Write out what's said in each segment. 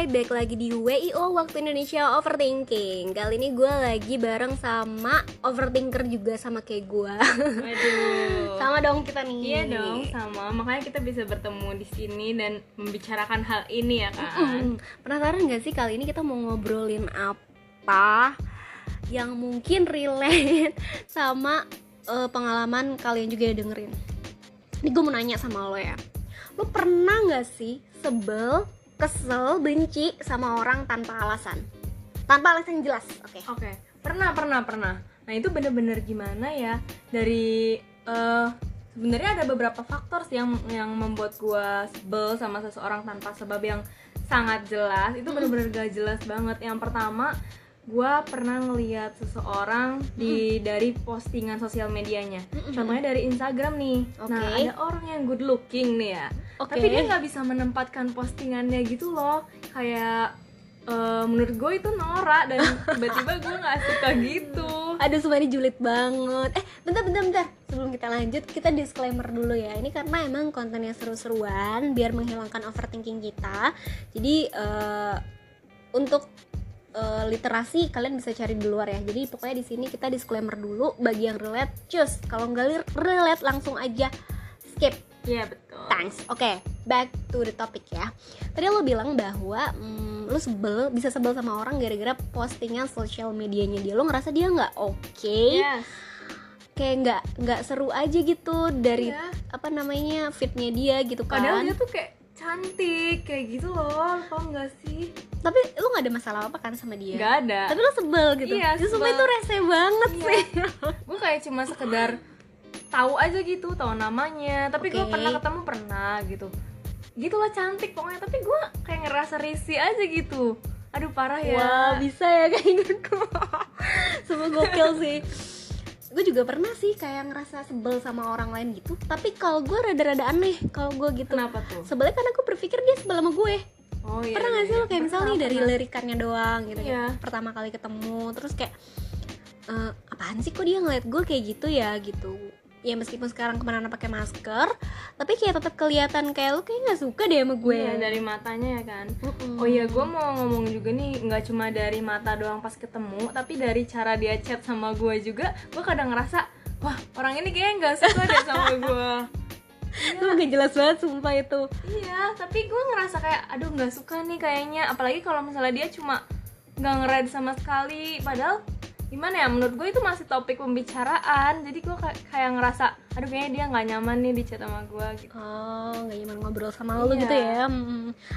hai, baik lagi di WIO Waktu Indonesia Overthinking Kali ini gue lagi bareng sama overthinker juga sama kayak gue Waduh. Sama dong kita nih Iya dong, sama. Makanya kita bisa bertemu di sini dan membicarakan hal ini ya kan. Mm, Penasaran gak sih kali ini kita mau ngobrolin apa Yang mungkin relate sama eh, pengalaman kalian juga ya dengerin Ini gue mau nanya sama lo ya Lo pernah gak sih sebel, kesel, benci sama orang tanpa alasan? Tanpa alasan jelas, oke Oke, pernah pernah pernah. Nah itu bener-bener gimana ya dari eh sebenarnya ada beberapa faktor sih yang yang membuat gua sebel sama seseorang tanpa sebab yang sangat jelas. Itu bener-bener gak jelas banget. Yang pertama gua pernah ngeliat seseorang di dari postingan sosial medianya. Contohnya dari Instagram nih. Nah Oke. ada orang yang good looking nih ya. Oke. Tapi dia nggak bisa menempatkan postingannya gitu loh. Kayak eh, menurut gue itu norak dan tiba-tiba gue nggak suka gitu. Aduh sumpah ini julid banget Eh bentar bentar bentar Sebelum kita lanjut kita disclaimer dulu ya Ini karena emang kontennya seru-seruan Biar menghilangkan overthinking kita Jadi eh, untuk eh, literasi kalian bisa cari di luar ya Jadi pokoknya di sini kita disclaimer dulu Bagi yang relate cus Kalau nggak relate langsung aja skip Iya betul. Thanks. Oke, back to the topic ya. Tadi lo bilang bahwa mm, lo sebel, bisa sebel sama orang gara-gara postingan sosial medianya dia. Lo ngerasa dia nggak oke, Yes. kayak nggak nggak seru aja gitu dari Iya. apa namanya fitnya dia gitu Padahal kan. dia tuh kayak cantik kayak gitu loh, tau nggak sih? Tapi lo nggak ada masalah apa kan sama dia. Nggak ada. Tapi lo sebel gitu. Iya, sumpah sebel. itu rese banget Iya. sih. gue kayak cuma sekedar tahu aja gitu, tahu namanya. Tapi gue Oke. pernah ketemu pernah gitu. Gitu lah cantik pokoknya. Tapi gue kayak ngerasa risih aja gitu. Aduh parah ya. Wah bisa ya kayak gitu Semua gokil sih Gue juga pernah sih kayak ngerasa sebel sama orang lain gitu Tapi kalau gue rada-rada aneh kalau gue gitu Kenapa tuh? Sebelnya karena gue berpikir dia sebel sama gue Oh iya. Pernah gak sih iya. lo kayak misalnya nih dari lirikannya doang gitu Iya. ya Pertama kali ketemu Terus kayak "Eh, Apaan sih kok dia ngeliat gue kayak gitu ya gitu Ya meskipun sekarang ke mana-mana pakai masker Tapi kayak tetap kelihatan kayak lo kayak gak suka deh sama gue Iya, dari matanya ya kan. Mm-mm. Oh iya, gue mau ngomong juga nih, nggak cuma dari mata doang pas ketemu, tapi dari cara dia chat sama gue juga, gue kadang ngerasa, wah orang ini kayaknya nggak suka deh sama gue. Itu gak jelas banget sumpah itu. Iya, tapi gue ngerasa kayak, aduh nggak suka nih kayaknya, apalagi kalau misalnya dia cuma nggak ngered sama sekali, padahal gimana ya menurut gue itu masih topik pembicaraan. Jadi gue kayak, ngerasa aduh kayaknya dia nggak nyaman nih di chat sama gue gitu. Oh, gak nyaman ngobrol sama lo Iya. gitu ya.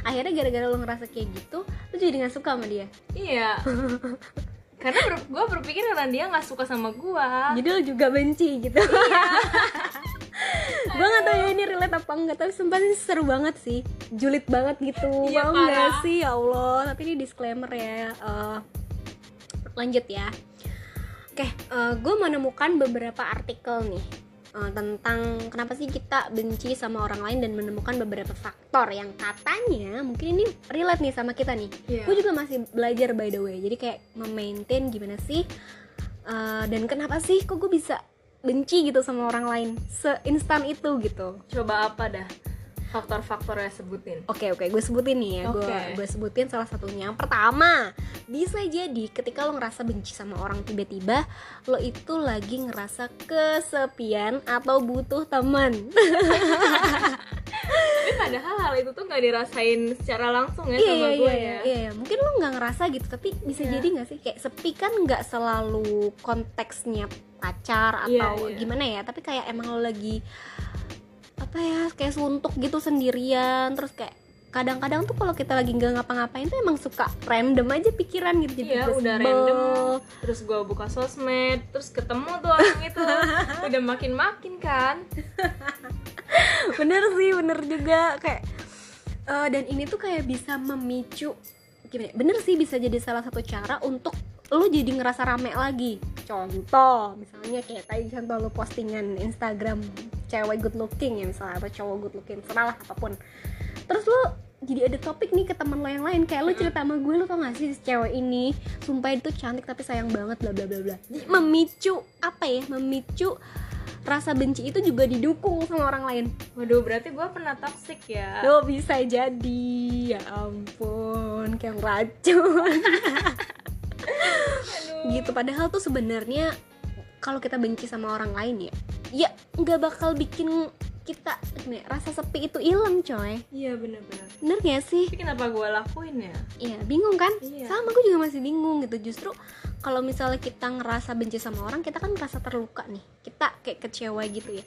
Akhirnya gara-gara lo ngerasa kayak gitu Lo jadi gak suka sama dia? Iya. Karena ber- gue berpikir karena dia nggak suka sama gue Jadi lo juga benci gitu. Iya. Gue gak tau ya ini relate apa enggak? Tapi sumpah ini seru banget sih. Julid banget gitu. Iya, Mau gak sih? Ya Allah. Tapi ini disclaimer ya. Eh, Lanjut ya. Oke, gue menemukan beberapa artikel nih eh, tentang kenapa sih kita benci sama orang lain dan menemukan beberapa faktor yang katanya mungkin ini relate nih sama kita nih. Iya. Gue juga masih belajar by the way. Jadi kayak memaintain gimana sih? Eh, dan kenapa sih kok gue bisa benci gitu sama orang lain seinstan itu gitu. coba apa dah faktor-faktornya sebutin Oke oke, gue sebutin nih ya, gue Oke. gue sebutin salah satunya. Yang pertama, bisa jadi ketika lo ngerasa benci sama orang tiba-tiba, lo itu lagi ngerasa kesepian atau butuh teman. padahal hal itu tuh nggak dirasain secara langsung ya iya sama iya gue iya, ya. iya, iya. Mungkin lo nggak ngerasa gitu, tapi bisa Iya. jadi nggak sih? Kayak sepi kan nggak selalu konteksnya pacar Iya, atau iya. gimana ya, tapi kayak emang lo lagi apa ya kayak suntuk gitu sendirian, terus kayak kadang-kadang tuh kalau kita lagi nggak ngapa-ngapain tuh emang suka random aja pikiran gitu. Jadi Iya udah random. Terus gue buka sosmed terus ketemu tuh orang itu. Udah makin makin kan bener sih bener juga. Kayak eh, dan ini tuh kayak bisa memicu gimana ya, bener sih bisa jadi salah satu cara untuk lo jadi ngerasa rame lagi. Contoh misalnya kayak tadi contoh lo postingan Instagram cewek good looking ya misalnya atau cowok good looking serah lah apa pun. Terus lo jadi ada topik nih ke teman lo yang lain kayak lo cerita sama gue lo tau gak sih si cewek ini sumpah itu cantik tapi sayang banget bla bla bla bla. Memicu apa ya memicu rasa benci itu juga didukung sama orang lain. Waduh berarti gue pernah toxic ya? Lo bisa jadi. Ya ampun kayak racun. Gitu padahal tuh sebenarnya kalau kita benci sama orang lain ya ya nggak bakal bikin kita gini, rasa sepi itu hilang coy. Iya bener-bener bener gak sih? Tapi kenapa gue lakuin ya? Iya bingung kan? Iya. sama gue juga masih bingung gitu. Justru kalau misalnya kita ngerasa benci sama orang kita kan ngerasa terluka nih. Kita kayak kecewa gitu ya.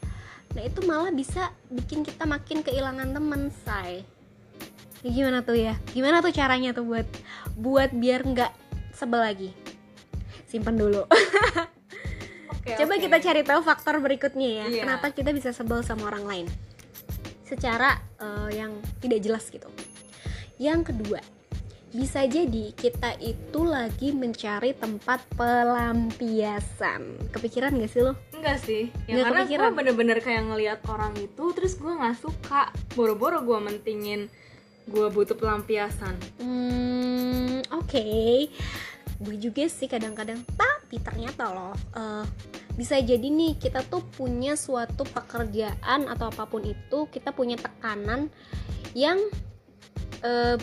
Nah itu malah bisa bikin kita makin kehilangan temen say. Ya, gimana tuh ya? Gimana tuh caranya tuh buat buat biar nggak sebel lagi? Simpen dulu. Oke, coba oke. kita cari tahu faktor berikutnya ya. Iya. kenapa kita bisa sebel sama orang lain? Secara eh, yang tidak jelas gitu. Yang kedua bisa jadi kita itu lagi mencari tempat pelampiasan kepikiran gak sih lo Enggak sih, ya Nggak karena kepikiran. gue bener-bener kayak ngelihat orang itu terus gue nggak suka, boro-boro gue mentingin gue butuh pelampiasan. Hmm, oke. Gue juga sih kadang-kadang, tapi ternyata loh eh, bisa jadi nih kita tuh punya suatu pekerjaan atau apa pun itu kita punya tekanan yang eh,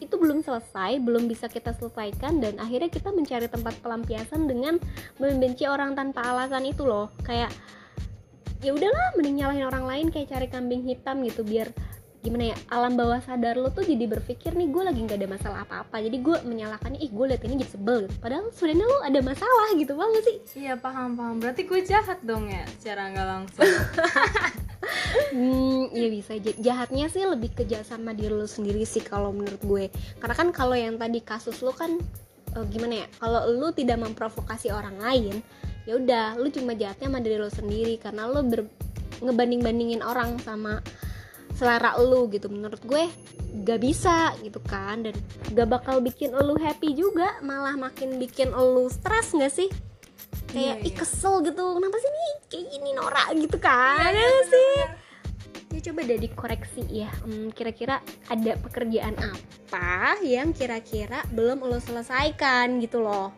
itu belum selesai, belum bisa kita selesaikan dan akhirnya kita mencari tempat pelampiasan dengan membenci orang tanpa alasan itu loh. Kayak ya udahlah mending nyalahin orang lain kayak cari kambing hitam gitu biar gimana ya alam bawah sadar lo tuh jadi berpikir nih gue lagi nggak ada masalah apa-apa jadi gue menyalahkannya ih gue liat ini jadi sebel gitu padahal sebenarnya lo ada masalah gitu banget sih Iya paham paham. Berarti gue jahat dong ya, secara nggak langsung. hmm ya bisa. Jahatnya sih lebih ke jahat sama diri lo sendiri sih kalau menurut gue. Karena kan kalau yang tadi kasus lo kan eh, gimana ya kalau lo tidak memprovokasi orang lain ya udah lo cuma jahatnya sama diri lo sendiri. Karena lo ber ngebanding bandingin orang sama selera lu gitu. Menurut gue gak bisa gitu kan. Dan gak bakal bikin lu happy juga malah makin bikin lu stres gak sih kayak Iya, ih iya. kesel gitu. Kenapa sih nih kayak gini Nora gitu kan? Ya nggak sih. ya coba deh dikoreksi ya. Hmm, kira-kira ada pekerjaan apa yang kira-kira belum lo selesaikan gitu loh?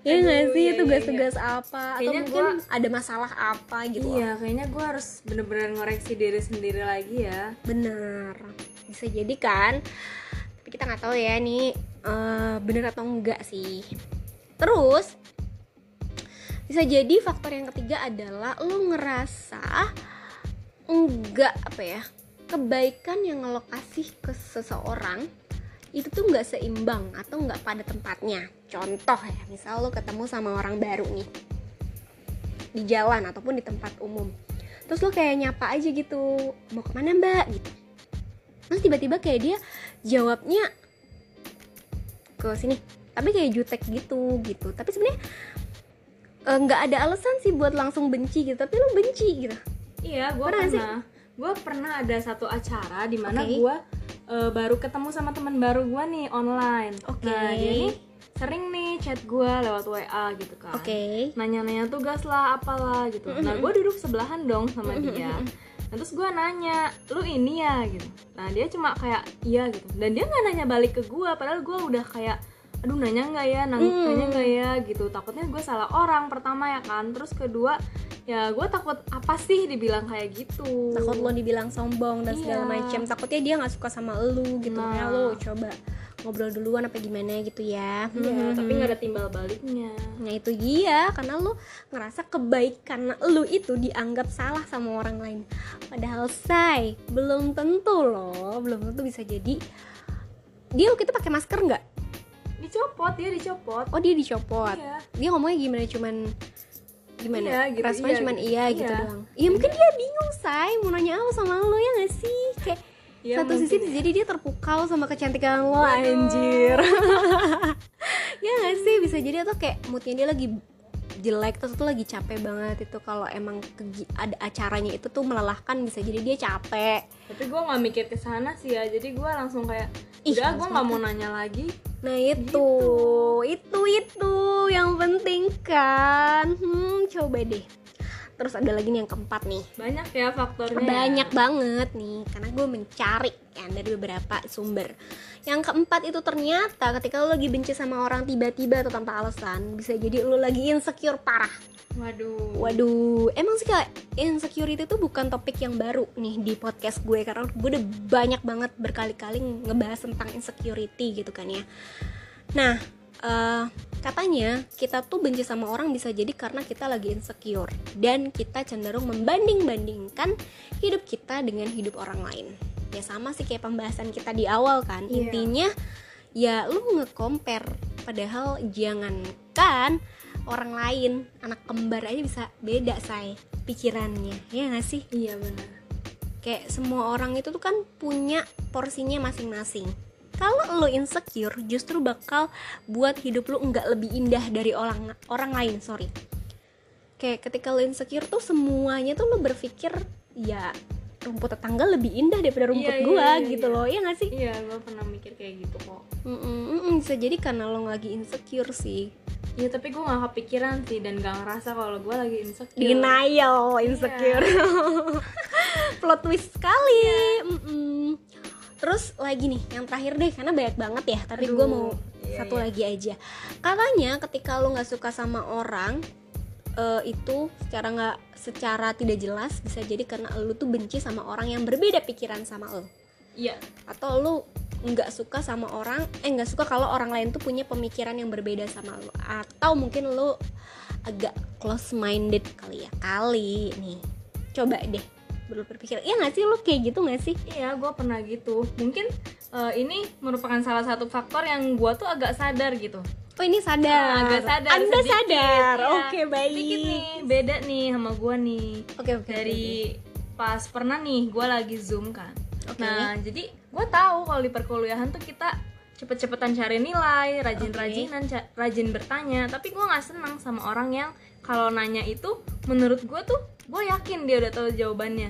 Ya Aduh, nggak sih? iya, iya, tugas-tugas apa? Atau Kayaknya mungkin gua- ada masalah apa gitu loh? Iya, kayaknya gue harus bener-bener ngoreksi diri sendiri lagi ya. bener. Bisa jadi kan? Tapi kita nggak tahu ya nih eh, bener atau enggak sih. Terus bisa jadi faktor yang ketiga adalah lo ngerasa enggak apa ya kebaikan yang lo kasih ke seseorang itu tuh nggak seimbang atau nggak pada tempatnya. Contoh ya misal lo ketemu sama orang baru nih. Di jalan ataupun di tempat umum. Terus lo kayak nyapa aja gitu mau ke mana mbak? gitu. Terus tiba-tiba kayak dia jawabnya ke sini tapi kayak jutek gitu gitu. Tapi sebenarnya eh, nggak ada alasan sih buat langsung benci gitu tapi lo benci gitu Iya, gue Pernah pernah. Gue pernah ada satu acara di mana Oke. gue eh, baru ketemu sama teman baru gue nih online. Oke. Nah, dia nih sering nih chat gue lewat WA gitu kan. oke Nanya-nanya tugas lah, apalah gitu. Nah, gue duduk sebelahan dong sama dia. Nah, terus gue nanya, lu ini ya gitu. Nah, dia cuma kayak iya gitu. Dan dia nggak nanya balik ke gue, padahal gue udah kayak aduh nanya nggak ya, nang- Hmm. nanya nggak ya gitu. Takutnya gue salah orang pertama ya kan. Terus kedua, ya gue takut apa sih dibilang kayak gitu. takut lo dibilang sombong dan segala Iya. macam takutnya dia nggak suka sama lu gitu Nah. makanya lo coba ngobrol duluan apa gimana gitu ya Iya, Mhm. tapi nggak ada timbal baliknya. Nah itu dia karena lu ngerasa kebaikan lu itu dianggap salah sama orang lain Padahal say belum tentu loh belum tentu bisa jadi Dia waktu itu pakai masker nggak? Dicopot, dia dicopot. Oh dia dicopot Iya. Dia ngomongnya gimana cuman gimana? Iya, gitu, Responnya iya, cuman gitu. iya, gitu Iya. doang Ya mungkin dia bingung say mau nanya apa sama lu ya gak sih? Kayak Iya, satu sisi mungkin ya. jadi dia terpukau sama kecantikan lo Waduh. anjir ya gak sih bisa jadi atau kayak moodnya dia lagi jelek terus tuh lagi capek banget itu kalau emang ada acaranya itu tuh melelahkan bisa jadi dia capek Tapi gue nggak mikir ke sana sih ya. Jadi gue langsung kayak udah gue nggak mau nanya lagi. Nah itu. Itu itu yang penting kan. Hmm coba deh terus ada lagi nih yang keempat nih. Banyak ya faktornya banyak banget nih karena gue mencari kan dari beberapa sumber. Yang keempat itu ternyata ketika lo lagi benci sama orang tiba-tiba atau tanpa alasan bisa jadi lo lagi insecure parah. Waduh. Waduh emang sih kayak insecurity itu bukan topik yang baru nih di podcast gue karena gue udah banyak banget berkali-kali ngebahas tentang insecurity gitu kan ya. Nah uh, katanya kita tuh benci sama orang bisa jadi karena kita lagi insecure. Dan kita cenderung membanding-bandingkan hidup kita dengan hidup orang lain. Ya sama sih kayak pembahasan kita di awal kan. Iya. intinya ya lu nge-compare. Padahal jangankan orang lain anak kembar aja bisa beda say pikirannya. Ya gak sih? Iya benar. Kayak semua orang itu tuh kan punya porsinya masing-masing kalau lo insecure justru bakal buat hidup lo nggak lebih indah dari orang orang lain sorry. Kayak ketika lo insecure tuh semuanya tuh lo berpikir ya rumput tetangga lebih indah daripada rumput Iya, iya, gua iya, gitu iya. loh ya nggak sih? Iya gue pernah mikir kayak gitu kok. Mm-mm, mm-mm, bisa jadi karena lo lagi insecure sih. Iya tapi gue gak kepikiran sih dan gak ngerasa kalau gue lagi insecure. Denial insecure. Plot twist sekali. Mm-mm. Terus lagi nih yang terakhir deh karena banyak banget ya. Tapi gue mau iya, satu iya. lagi aja. Katanya ketika lo nggak suka sama orang eh, itu secara nggak secara tidak jelas bisa jadi karena lo tuh benci sama orang yang berbeda pikiran sama lo Iya. Atau lo nggak suka sama orang eh nggak suka kalau orang lain tuh punya pemikiran yang berbeda sama lo atau mungkin lo agak close minded kali ya. Kali nih. Coba deh belum berpikir iya nggak sih lo kayak gitu nggak sih? Iya gue pernah gitu. Mungkin eh, ini merupakan salah satu faktor yang gue tuh agak sadar gitu. Oh ini sadar. Agak sadar anda sedikit, sadar? iya. oke baik. Sedikit nih beda nih sama gue nih. Oke oke Dari pas pernah nih gue lagi zoom kan. Oke. Nah jadi gue tahu kalau di perkuliahan tuh kita cepet-cepetan cari nilai, rajin-rajinan, ca- rajin bertanya. Tapi gue nggak senang sama orang yang kalau nanya itu menurut gue tuh gue yakin dia udah tahu jawabannya.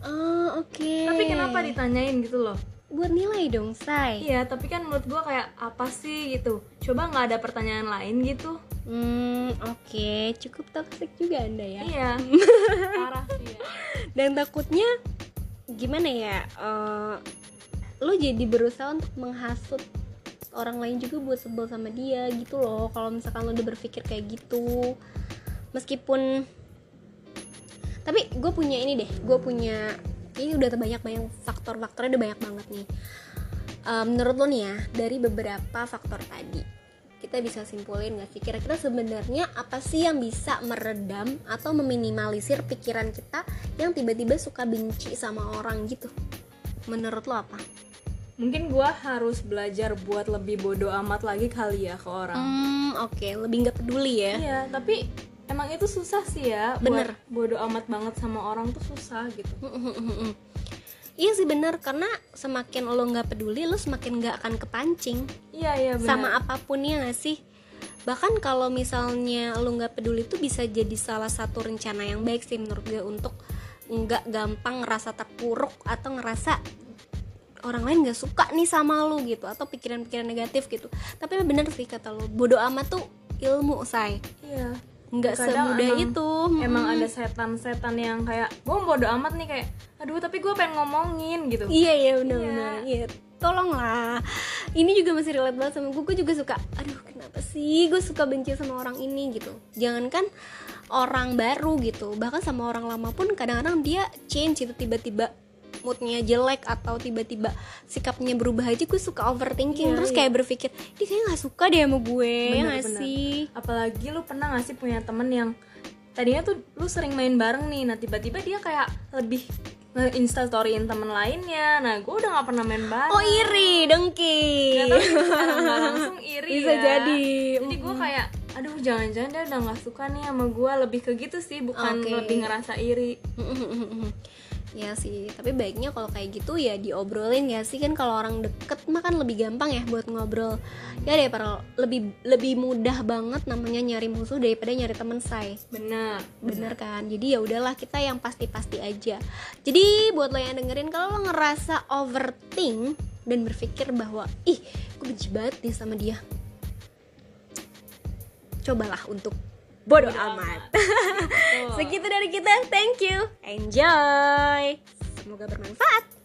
oh oke Tapi kenapa ditanyain gitu loh? buat nilai dong say Iya, tapi kan menurut gue kayak apa sih gitu. Coba nggak ada pertanyaan lain gitu. hmm oke cukup toxic juga anda ya Iya, parah sih ya. dan takutnya gimana ya eh, lo jadi berusaha untuk menghasut orang lain juga buat sebel sama dia gitu loh kalau misalkan lo udah berpikir kayak gitu meskipun tapi gue punya ini deh gue punya ini udah banyak banyak faktor-faktornya udah banyak banget nih Eh, menurut lo nih ya dari beberapa faktor tadi kita bisa simpulin gak sih kira-kira sebenarnya apa sih yang bisa meredam atau meminimalisir pikiran kita yang tiba-tiba suka benci sama orang gitu menurut lo apa? Mungkin gue harus belajar buat lebih bodoh amat lagi kali ya ke orang. Hmm oke lebih nggak peduli ya Iya, tapi emang itu susah sih ya. Bener. Bodoh amat banget sama orang tuh susah gitu. Iya sih bener karena semakin lo nggak peduli lo semakin nggak akan kepancing Iya, iya benar. sama apa pun ya nggak sih bahkan kalau misalnya lo nggak peduli itu bisa jadi salah satu rencana yang baik sih menurut gue untuk nggak gampang ngerasa terpuruk atau ngerasa orang lain nggak suka nih sama lo gitu atau pikiran-pikiran negatif gitu tapi bener sih kata lo bodoh amat tuh ilmu say Iya. Nggak semudah emang- itu Emang ada setan-setan yang kayak gue bodoh amat nih kayak aduh tapi gue pengen ngomongin gitu. Iya iya benar-benar. Iya. Tolonglah. Ini juga masih relate banget sama gue. Gue juga suka. Aduh kenapa sih gue suka benci sama orang ini gitu. Jangankan orang baru gitu. Bahkan sama orang lama pun kadang-kadang dia change itu tiba-tiba moodnya jelek atau tiba-tiba sikapnya berubah aja gue suka overthinking Iya, terus iya. kayak berpikir dia kayaknya nggak suka deh sama gue ya nggak bener. sih Apalagi lu pernah gak sih punya temen yang tadinya tuh lu sering main bareng nih, nah tiba-tiba dia kayak lebih nge-instastoryin temen lainnya. Nah, gue udah gak pernah main bareng. oh iri dengki Gak langsung iri Bisa ya. jadi. Jadi gue kayak, aduh jangan-jangan dia udah nggak suka nih sama gue lebih ke gitu sih, bukan Oke. lebih ngerasa iri. Ya sih tapi baiknya kalau kayak gitu ya diobrolin ya sih. Kan kalau orang deket mah kan lebih gampang ya buat ngobrol. Ya daripada lebih lebih mudah banget namanya nyari musuh daripada nyari teman say. Bener. bener kan? Jadi ya udahlah kita yang pasti-pasti aja. Jadi buat lo yang dengerin kalau lo ngerasa overthink dan berpikir bahwa ih gue benci banget nih sama dia. Cobalah untuk bodoh Bodo amat. Tuh. Segitu dari kita. Thank you. Enjoy. Semoga bermanfaat.